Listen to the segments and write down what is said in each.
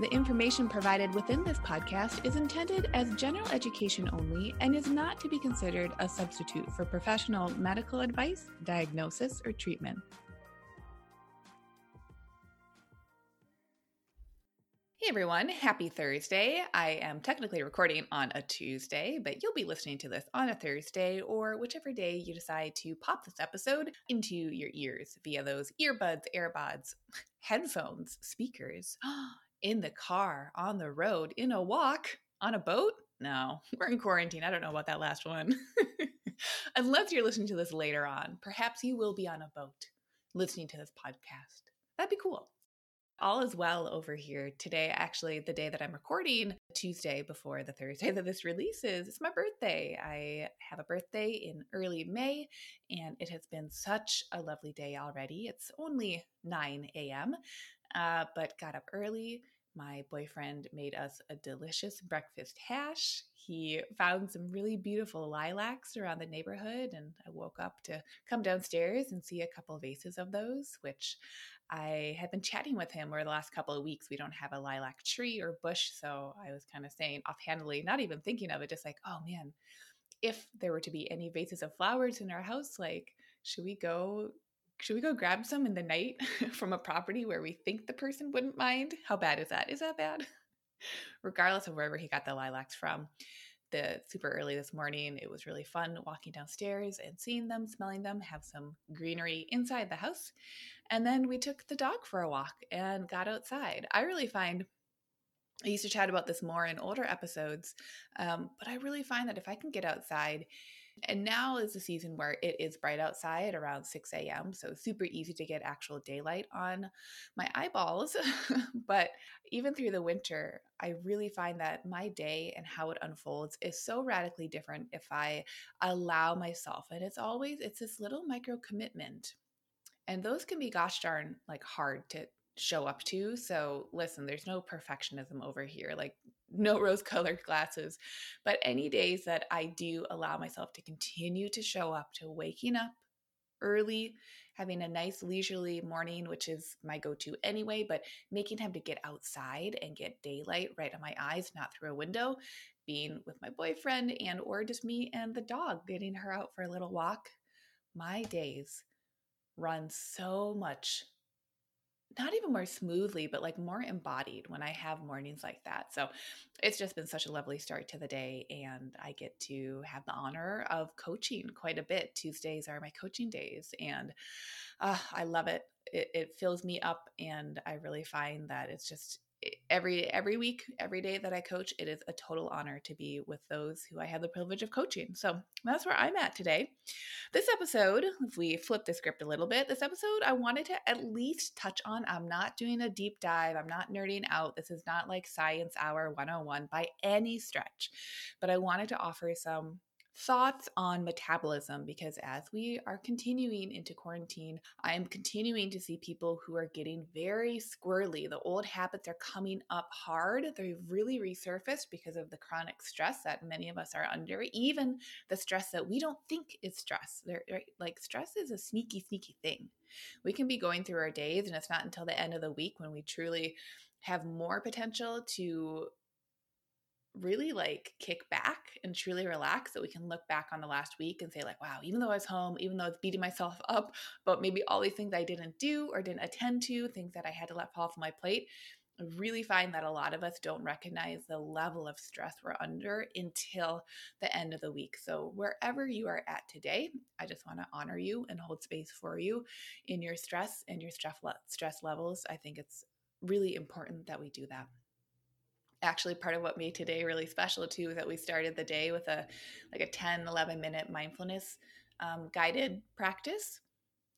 The information provided within this podcast is intended as general education only and is not to be considered a substitute for professional medical advice, diagnosis, or treatment. Hey everyone, happy Thursday. I am technically recording on a Tuesday, but you'll be listening to this on a Thursday or whichever day you decide to pop this episode into your ears via those earbuds, AirPods, headphones, speakers. in the car, on the road, in a walk, on a boat? No, we're in quarantine. I don't know about that last one. Unless you're listening to this later on, perhaps you will be on a boat listening to this podcast. That'd be cool. All is well over here. Today, actually, the day that I'm recording, Tuesday before the Thursday that this releases, it's my birthday. I have a birthday in early May, and it has been such a lovely day already. It's only 9 a.m uh, but got up early. My boyfriend made us a delicious breakfast hash. He found some really beautiful lilacs around the neighborhood, and I woke up to come downstairs and see a couple vases of those, which I had been chatting with him over the last couple of weeks. We don't have a lilac tree or bush, so I was kind of saying offhandedly, not even thinking of it, just like, oh man, if there were to be any vases of flowers in our house, like, should we go should we go grab some in the night from a property where we think the person wouldn't mind? How bad is that? Is that bad? Regardless of wherever he got the lilacs from, the super early this morning, it was really fun walking downstairs and seeing them, smelling them, have some greenery inside the house. And then we took the dog for a walk and got outside. I really find I used to chat about this more in older episodes, um, but I really find that if I can get outside and now is the season where it is bright outside around 6 a.m. So super easy to get actual daylight on my eyeballs. but even through the winter, I really find that my day and how it unfolds is so radically different if I allow myself. And it's always, it's this little micro commitment. And those can be gosh darn like hard to show up to. So listen, there's no perfectionism over here. Like no rose colored glasses. But any days that I do allow myself to continue to show up to waking up early, having a nice leisurely morning, which is my go to anyway, but making time to get outside and get daylight right on my eyes, not through a window, being with my boyfriend and or just me and the dog, getting her out for a little walk. My days run so much not even more smoothly, but like more embodied when I have mornings like that. So it's just been such a lovely start to the day. And I get to have the honor of coaching quite a bit. Tuesdays are my coaching days. And uh, I love it. it. It fills me up. And I really find that it's just, every every week every day that i coach it is a total honor to be with those who i have the privilege of coaching. So that's where i'm at today. This episode if we flip the script a little bit this episode i wanted to at least touch on i'm not doing a deep dive i'm not nerding out this is not like science hour 101 by any stretch but i wanted to offer some thoughts on metabolism because as we are continuing into quarantine, I am continuing to see people who are getting very squirrely. The old habits are coming up hard. They've really resurfaced because of the chronic stress that many of us are under, even the stress that we don't think is stress. They're, like stress is a sneaky, sneaky thing. We can be going through our days, and it's not until the end of the week when we truly have more potential to really like kick back and truly relax that we can look back on the last week and say like wow even though i was home even though i was beating myself up but maybe all these things i didn't do or didn't attend to things that i had to let fall off my plate I really find that a lot of us don't recognize the level of stress we're under until the end of the week. So, wherever you are at today, I just want to honor you and hold space for you in your stress and your stress, stress levels. I think it's really important that we do that actually part of what made today really special too is that we started the day with a like a 10 11 minute mindfulness um, guided practice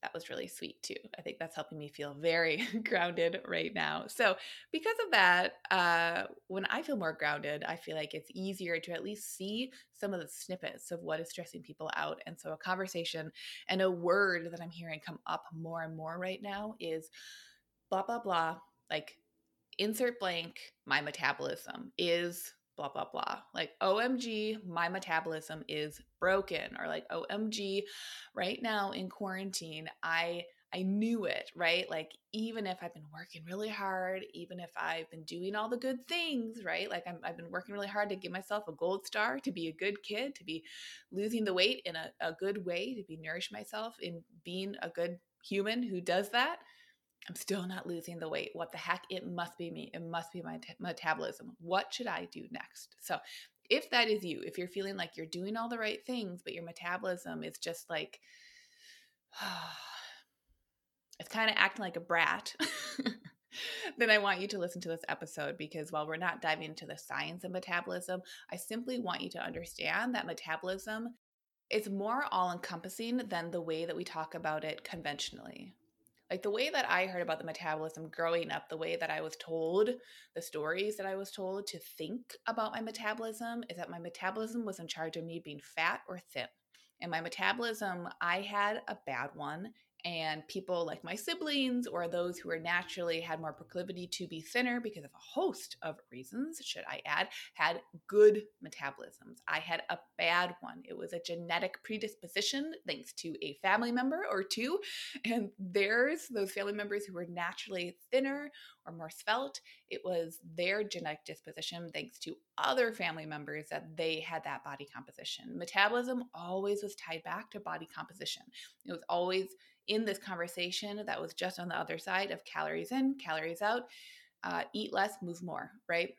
that was really sweet too. I think that's helping me feel very grounded right now. So, because of that, uh, when I feel more grounded, I feel like it's easier to at least see some of the snippets of what is stressing people out. And so, a conversation and a word that I'm hearing come up more and more right now is blah, blah, blah, like insert blank, my metabolism is blah blah blah. Like omg my metabolism is broken or like omg right now in quarantine i i knew it right? Like even if i've been working really hard even if i've been doing all the good things right? Like i have been working really hard to give myself a gold star to be a good kid to be losing the weight in a, a good way to be nourish myself in being a good human who does that I'm still not losing the weight. What the heck? It must be me. It must be my t- metabolism. What should I do next? So, if that is you, if you're feeling like you're doing all the right things, but your metabolism is just like, it's kind of acting like a brat, then I want you to listen to this episode because while we're not diving into the science of metabolism, I simply want you to understand that metabolism is more all encompassing than the way that we talk about it conventionally like the way that I heard about the metabolism growing up, the way that I was told, the stories that I was told to think about my metabolism is that my metabolism was in charge of me being fat or thin. And my metabolism, I had a bad one and people like my siblings or those who are naturally had more proclivity to be thinner because of a host of reasons should i add had good metabolisms. I had a bad one. It was a genetic predisposition thanks to a family member or two and there's those family members who were naturally thinner or more svelte it was their genetic disposition thanks to other family members that they had that body composition metabolism always was tied back to body composition it was always in this conversation that was just on the other side of calories in, calories out, uh, eat less, move more, right?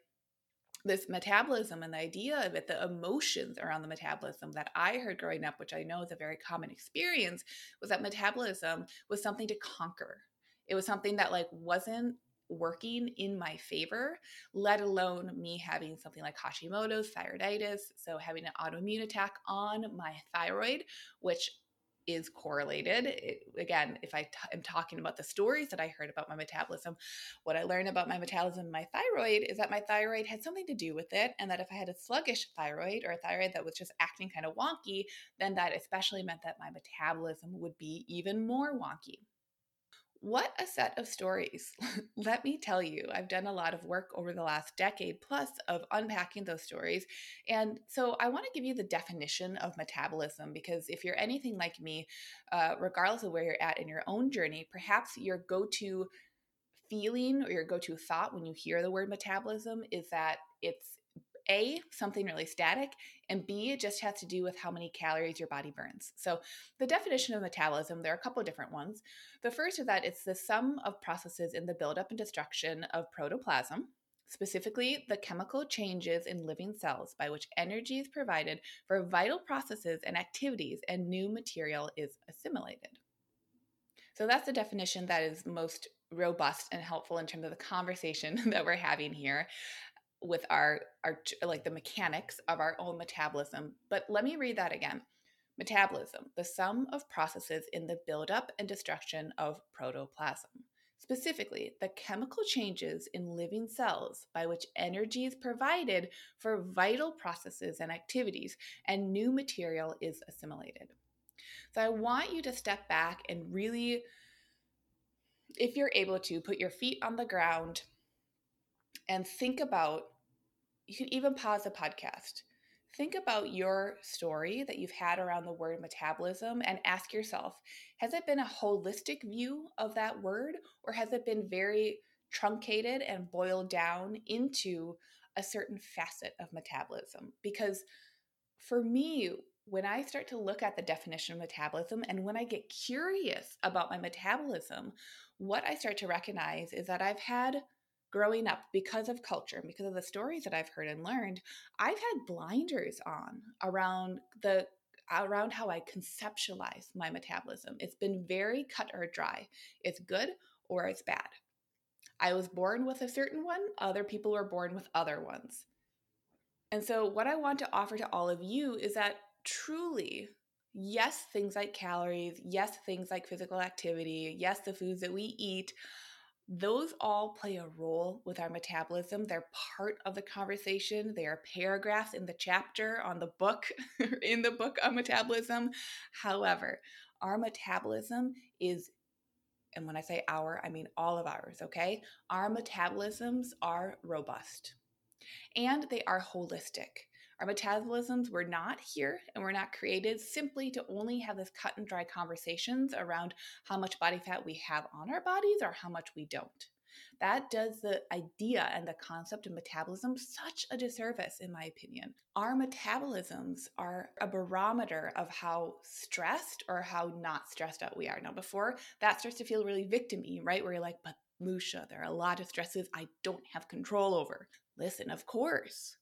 This metabolism and the idea of it, the emotions around the metabolism that I heard growing up, which I know is a very common experience, was that metabolism was something to conquer. It was something that like wasn't working in my favor, let alone me having something like Hashimoto's, thyroiditis, so having an autoimmune attack on my thyroid, which is correlated. It, again, if I t- am talking about the stories that I heard about my metabolism, what I learned about my metabolism and my thyroid is that my thyroid had something to do with it. And that if I had a sluggish thyroid or a thyroid that was just acting kind of wonky, then that especially meant that my metabolism would be even more wonky. What a set of stories. Let me tell you, I've done a lot of work over the last decade plus of unpacking those stories. And so I want to give you the definition of metabolism because if you're anything like me, uh, regardless of where you're at in your own journey, perhaps your go to feeling or your go to thought when you hear the word metabolism is that it's a, something really static, and B, it just has to do with how many calories your body burns. So, the definition of metabolism, there are a couple different ones. The first is that it's the sum of processes in the buildup and destruction of protoplasm, specifically the chemical changes in living cells by which energy is provided for vital processes and activities and new material is assimilated. So that's the definition that is most robust and helpful in terms of the conversation that we're having here with our our like the mechanics of our own metabolism. But let me read that again. Metabolism, the sum of processes in the buildup and destruction of protoplasm. Specifically, the chemical changes in living cells by which energy is provided for vital processes and activities, and new material is assimilated. So, I want you to step back and really, if you're able to, put your feet on the ground and think about you can even pause the podcast. Think about your story that you've had around the word metabolism and ask yourself has it been a holistic view of that word or has it been very truncated and boiled down into a certain facet of metabolism? Because for me, when I start to look at the definition of metabolism and when I get curious about my metabolism, what I start to recognize is that I've had growing up because of culture and because of the stories that I've heard and learned, I've had blinders on around the around how I conceptualize my metabolism. It's been very cut or dry. It's good or it's bad. I was born with a certain one, other people were born with other ones. And so, what I want to offer to all of you is that truly, yes, things like calories, yes, things like physical activity, yes, the foods that we eat those all play a role with our metabolism. They're part of the conversation. They are paragraphs in the chapter on the book, in the book on metabolism. However, our metabolism is, and when I say our, I mean all of ours, okay? Our metabolisms are robust and they are holistic. Our metabolisms were not here and were not created simply to only have this cut and dry conversations around how much body fat we have on our bodies or how much we don't. That does the idea and the concept of metabolism such a disservice, in my opinion. Our metabolisms are a barometer of how stressed or how not stressed out we are. Now, before that starts to feel really victimy, right? Where you're like, but Lucia, there are a lot of stresses I don't have control over. Listen, of course,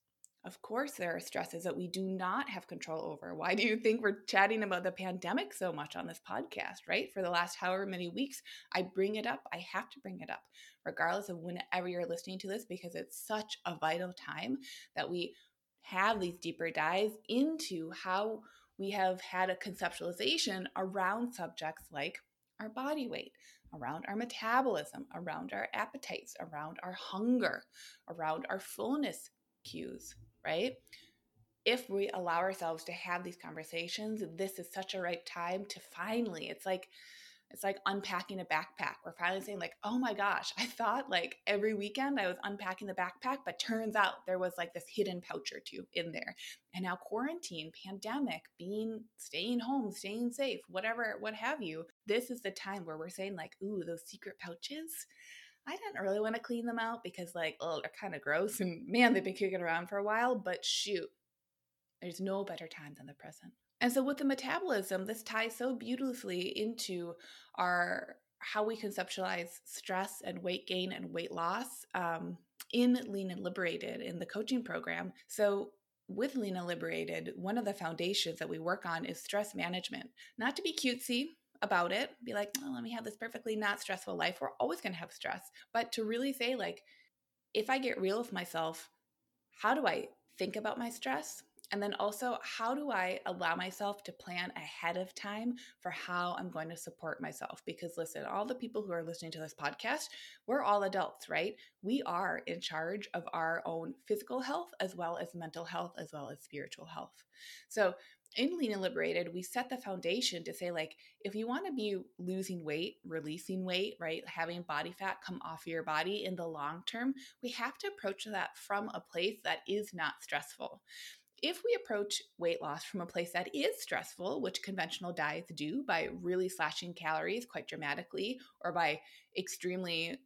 of course, there are stresses that we do not have control over. Why do you think we're chatting about the pandemic so much on this podcast, right? For the last however many weeks, I bring it up. I have to bring it up, regardless of whenever you're listening to this, because it's such a vital time that we have these deeper dives into how we have had a conceptualization around subjects like our body weight, around our metabolism, around our appetites, around our hunger, around our fullness cues, right? If we allow ourselves to have these conversations, this is such a right time to finally, it's like, it's like unpacking a backpack. We're finally saying, like, oh my gosh, I thought like every weekend I was unpacking the backpack, but turns out there was like this hidden pouch or two in there. And now quarantine, pandemic, being staying home, staying safe, whatever, what have you. This is the time where we're saying, like, ooh, those secret pouches. I didn't really want to clean them out because, like, oh, they're kind of gross. And man, they've been kicking around for a while. But shoot, there's no better time than the present. And so, with the metabolism, this ties so beautifully into our how we conceptualize stress and weight gain and weight loss um, in Lean and Liberated in the coaching program. So, with Lean and Liberated, one of the foundations that we work on is stress management. Not to be cutesy, about it, be like, oh, let me have this perfectly not stressful life. We're always going to have stress. But to really say, like, if I get real with myself, how do I think about my stress? And then also, how do I allow myself to plan ahead of time for how I'm going to support myself? Because listen, all the people who are listening to this podcast, we're all adults, right? We are in charge of our own physical health as well as mental health, as well as spiritual health. So, in Lean and Liberated, we set the foundation to say, like, if you want to be losing weight, releasing weight, right, having body fat come off your body in the long term, we have to approach that from a place that is not stressful. If we approach weight loss from a place that is stressful, which conventional diets do by really slashing calories quite dramatically or by extremely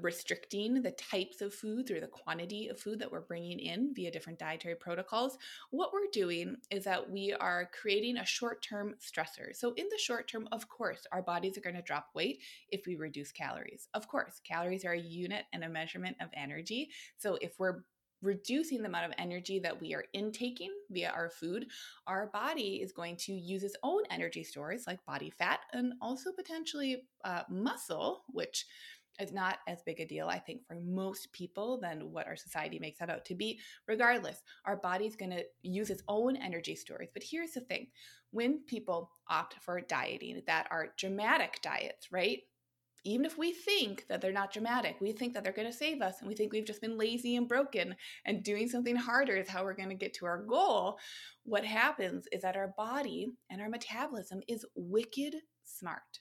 restricting the types of foods or the quantity of food that we're bringing in via different dietary protocols, what we're doing is that we are creating a short term stressor. So, in the short term, of course, our bodies are going to drop weight if we reduce calories. Of course, calories are a unit and a measurement of energy. So, if we're reducing the amount of energy that we are intaking via our food, our body is going to use its own energy stores like body fat and also potentially uh, muscle, which is not as big a deal, I think, for most people than what our society makes that out to be. Regardless, our body's going to use its own energy stores. But here's the thing when people opt for dieting that are dramatic diets, right? Even if we think that they're not dramatic, we think that they're going to save us, and we think we've just been lazy and broken, and doing something harder is how we're going to get to our goal. What happens is that our body and our metabolism is wicked smart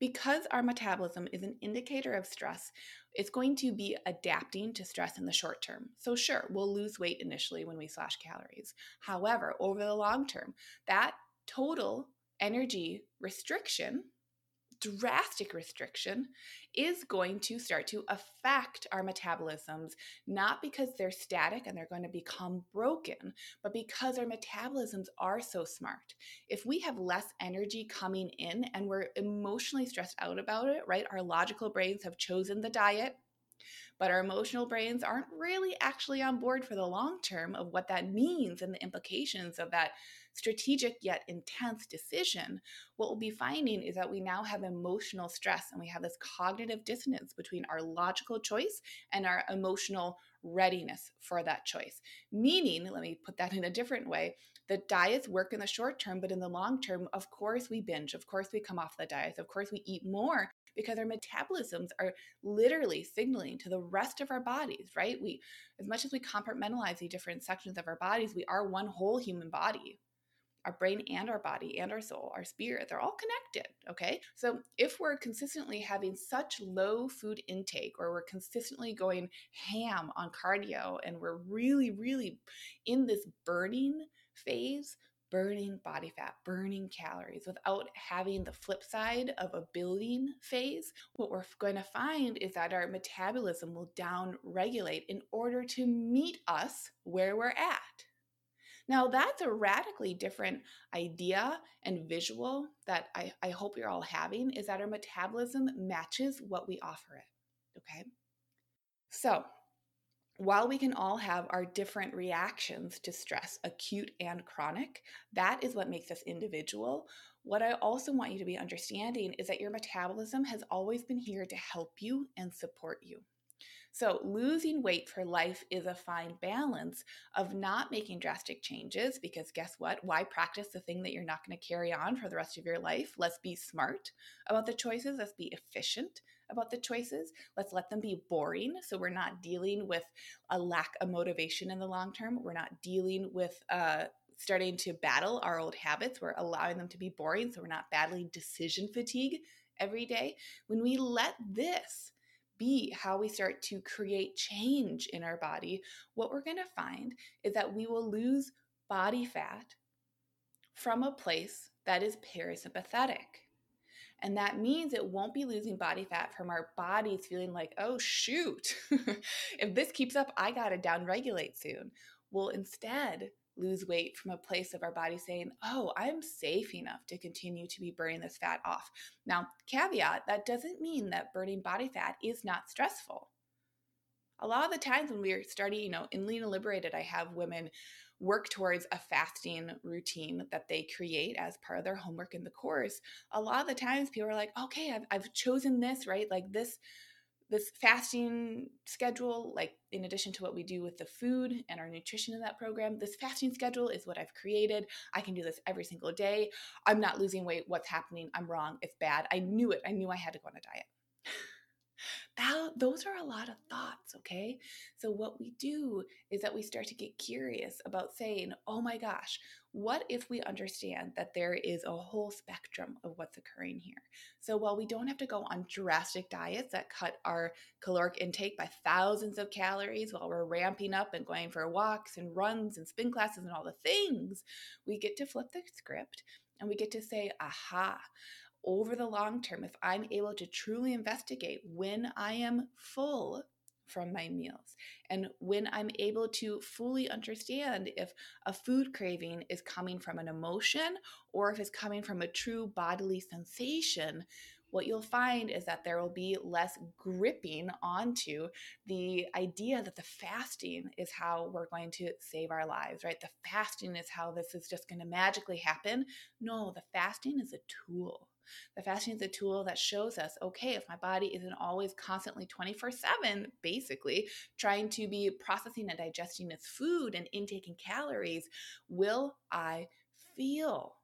because our metabolism is an indicator of stress, it's going to be adapting to stress in the short term. So, sure, we'll lose weight initially when we slash calories. However, over the long term, that total energy restriction drastic restriction is going to start to affect our metabolisms, not because they're static and they're going to become broken, but because our metabolisms are so smart. If we have less energy coming in and we're emotionally stressed out about it, right? Our logical brains have chosen the diet. but our emotional brains aren't really actually on board for the long term of what that means and the implications of that strategic yet intense decision, what we'll be finding is that we now have emotional stress and we have this cognitive dissonance between our logical choice and our emotional readiness for that choice. Meaning, let me put that in a different way, the diets work in the short term, but in the long term, of course, we binge. Of course, we come off the diets. Of course, we eat more because our metabolisms are literally signaling to the rest of our bodies, right? We, as much as we compartmentalize the different sections of our bodies, we are one whole human body our brain and our body and our soul, our spirit, they're all connected. Okay. So if we're consistently having such low food intake or we're consistently going ham on cardio and we're really, really in this burning phase, burning body fat, burning calories without having the flip side of a building phase, what we're going to find is that our metabolism will down regulate in order to meet us where we're at. Now, that's a radically different idea and visual that I, I hope you're all having is that our metabolism matches what we offer it. Okay. So, while we can all have our different reactions to stress, acute and chronic, that is what makes us individual. What I also want you to be understanding is that your metabolism has always been here to help you and support you. So, losing weight for life is a fine balance of not making drastic changes because guess what? Why practice the thing that you're not going to carry on for the rest of your life? Let's be smart about the choices, let's be efficient about the choices. Let's let them be boring so we're not dealing with a lack of motivation in the long term. We're not dealing with uh, starting to battle our old habits. We're allowing them to be boring so we're not battling decision fatigue every day. When we let this be how we start to create change in our body, what we're going to find is that we will lose body fat from a place that is parasympathetic. And that means it won't be losing body fat from our bodies feeling like, oh, shoot, if this keeps up, I got to downregulate soon. We'll instead lose weight from a place of our body saying, oh, I'm safe enough to continue to be burning this fat off. Now, caveat, that doesn't mean that burning body fat is not stressful. A lot of the times when we're starting, you know, in Lean and Liberated, I have women work towards a fasting routine that they create as part of their homework in the course. A lot of the times people are like, okay, I've, I've chosen this, right? Like this this fasting schedule, like in addition to what we do with the food and our nutrition in that program, this fasting schedule is what I've created. I can do this every single day. I'm not losing weight. What's happening? I'm wrong. It's bad. I knew it. I knew I had to go on a diet. that, those are a lot of thoughts, okay? So, what we do is that we start to get curious about saying, oh my gosh, what if we understand that there is a whole spectrum of what's occurring here? So, while we don't have to go on drastic diets that cut our caloric intake by thousands of calories while we're ramping up and going for walks and runs and spin classes and all the things, we get to flip the script and we get to say, aha, over the long term, if I'm able to truly investigate when I am full from my meals and when I'm able to fully understand if a food craving is coming from an emotion or if it's coming from a true bodily sensation, what you'll find is that there will be less gripping onto the idea that the fasting is how we're going to save our lives, right? The fasting is how this is just going to magically happen. No, the fasting is a tool. The fasting is a tool that shows us okay, if my body isn't always constantly 24 7, basically trying to be processing and digesting its food and intaking calories, will I feel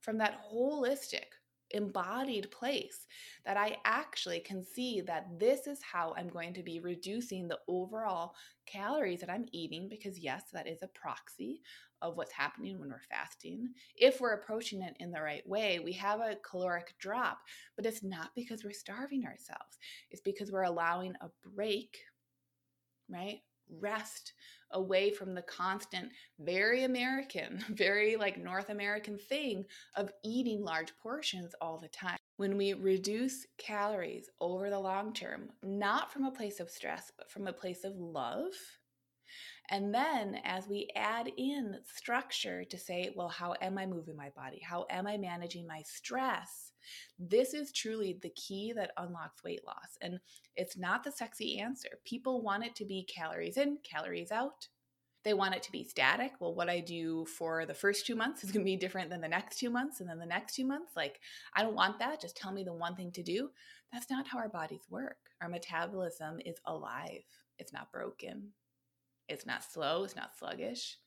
from that holistic embodied place that I actually can see that this is how I'm going to be reducing the overall calories that I'm eating? Because, yes, that is a proxy of what's happening when we're fasting. If we're approaching it in the right way, we have a caloric drop, but it's not because we're starving ourselves, it's because we're allowing a break, right? Rest away from the constant, very American, very like North American thing of eating large portions all the time. When we reduce calories over the long term, not from a place of stress, but from a place of love And then as we add in structure to say, well, how am I moving my body? How am I managing my stress? This is truly the key that unlocks weight loss. And it's not the sexy answer. People want it to be calories in, calories out. They want it to be static. Well, what I do for the first two months is going to be different than the next two months and then the next two months. Like, I don't want that. Just tell me the one thing to do. That's not how our bodies work. Our metabolism is alive, it's not broken, it's not slow, it's not sluggish.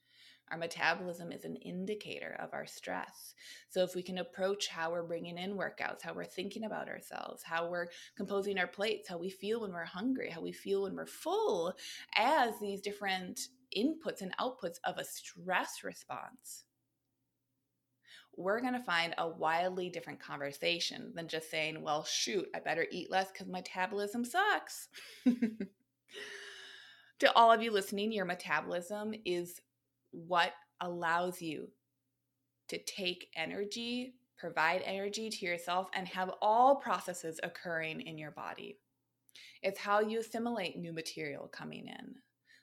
Our metabolism is an indicator of our stress. So, if we can approach how we're bringing in workouts, how we're thinking about ourselves, how we're composing our plates, how we feel when we're hungry, how we feel when we're full, as these different inputs and outputs of a stress response, we're going to find a wildly different conversation than just saying, well, shoot, I better eat less because metabolism sucks. to all of you listening, your metabolism is what allows you to take energy, provide energy to yourself, and have all processes occurring in your body. It's how you assimilate new material coming in.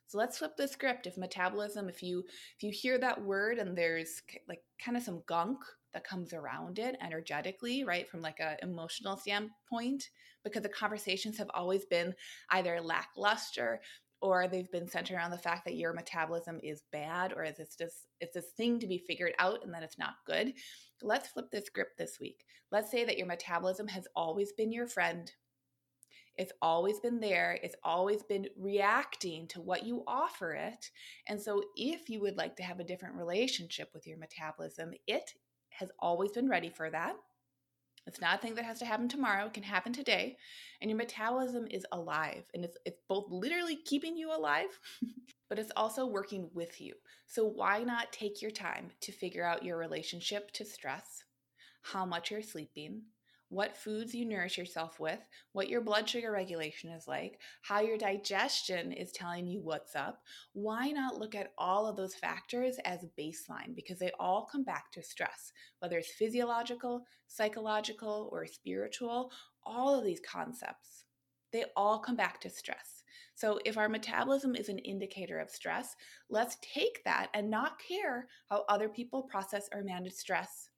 So let's flip the script. If metabolism, if you if you hear that word and there's like kind of some gunk that comes around it energetically, right, from like a emotional standpoint, because the conversations have always been either lackluster or they've been centered around the fact that your metabolism is bad or is it's just it's this thing to be figured out and that it's not good. Let's flip the script this week. Let's say that your metabolism has always been your friend it's always been there. It's always been reacting to what you offer it. And so, if you would like to have a different relationship with your metabolism, it has always been ready for that. It's not a thing that has to happen tomorrow. It can happen today. And your metabolism is alive. And it's, it's both literally keeping you alive, but it's also working with you. So why not take your time to figure out your relationship to stress, how much you're sleeping, what foods you nourish yourself with, what your blood sugar regulation is like, how your digestion is telling you what's up. Why not look at all of those factors as baseline? Because they all come back to stress, whether it's physiological, psychological, or spiritual, all of these concepts, they all come back to stress. So, if our metabolism is an indicator of stress, let's take that and not care how other people process or manage stress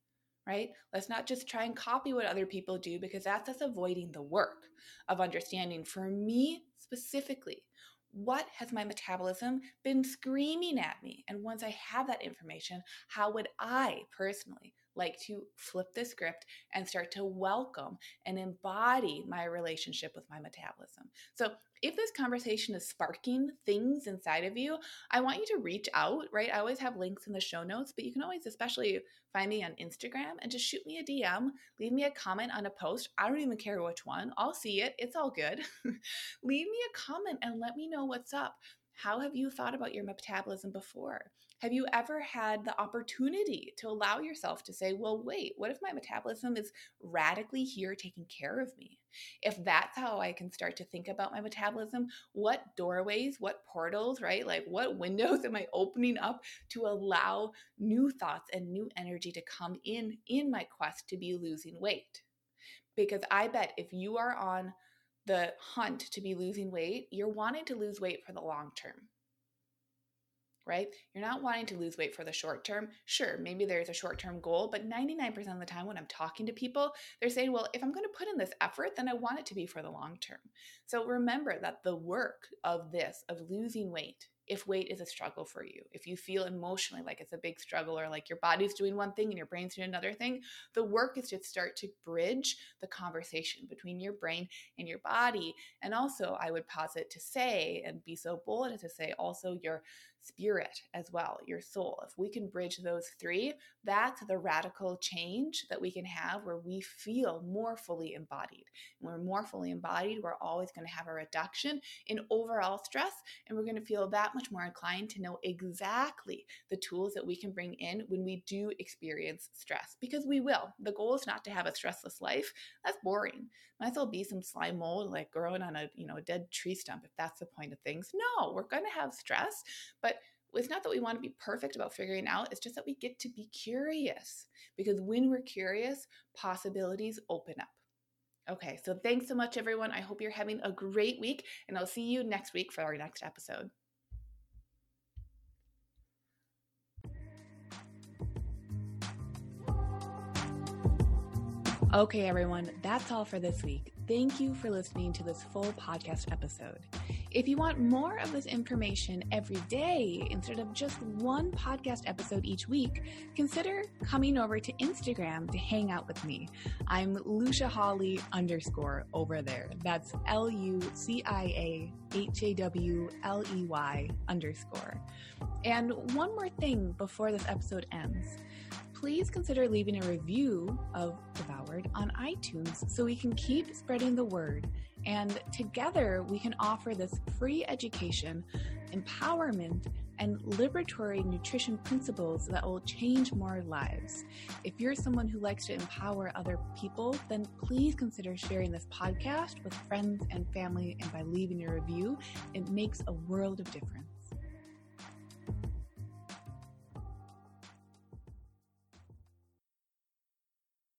right? Let's not just try and copy what other people do because that's us avoiding the work of understanding for me specifically what has my metabolism been screaming at me? And once I have that information, how would I personally like to flip the script and start to welcome and embody my relationship with my metabolism? So, if this conversation is sparking things inside of you, I want you to reach out, right? I always have links in the show notes, but you can always, especially find me on Instagram and just shoot me a DM, leave me a comment on a post. I don't even care which one, I'll see it. It's all good. leave me a comment and let me know what's up. How have you thought about your metabolism before? Have you ever had the opportunity to allow yourself to say, well, wait, what if my metabolism is radically here taking care of me? If that's how I can start to think about my metabolism, what doorways, what portals, right? Like what windows am I opening up to allow new thoughts and new energy to come in in my quest to be losing weight? Because I bet if you are on the hunt to be losing weight, you're wanting to lose weight for the long term right? You're not wanting to lose weight for the short term. Sure, maybe there's a short term goal, but 99% of the time when I'm talking to people, they're saying, well, if I'm going to put in this effort, then I want it to be for the long term. So remember that the work of this, of losing weight, if weight is a struggle for you, if you feel emotionally like it's a big struggle or like your body's doing one thing and your brain's doing another thing, the work is to start to bridge the conversation between your brain and your body. And also, I would posit to say and be so bold as to say also your spirit as well, your soul. If we can bridge those three, that's the radical change that we can have where we feel more fully embodied. When we're more fully embodied, we're always going to have a reduction in overall stress, and we're going to feel that much more inclined to know exactly the tools that we can bring in when we do experience stress, because we will. The goal is not to have a stressless life. That's boring. Might as well be some slime mold like growing on a you know a dead tree stump if that's the point of things. No, we're going to have stress, but it's not that we want to be perfect about figuring out, it's just that we get to be curious because when we're curious, possibilities open up. Okay, so thanks so much, everyone. I hope you're having a great week, and I'll see you next week for our next episode. Okay, everyone, that's all for this week. Thank you for listening to this full podcast episode. If you want more of this information every day instead of just one podcast episode each week, consider coming over to Instagram to hang out with me. I'm Lucia Hawley underscore over there. That's L U C I A H A W L E Y underscore. And one more thing before this episode ends please consider leaving a review of Devoured on iTunes so we can keep spreading the word. And together we can offer this free education, empowerment, and liberatory nutrition principles that will change more lives. If you're someone who likes to empower other people, then please consider sharing this podcast with friends and family. And by leaving a review, it makes a world of difference.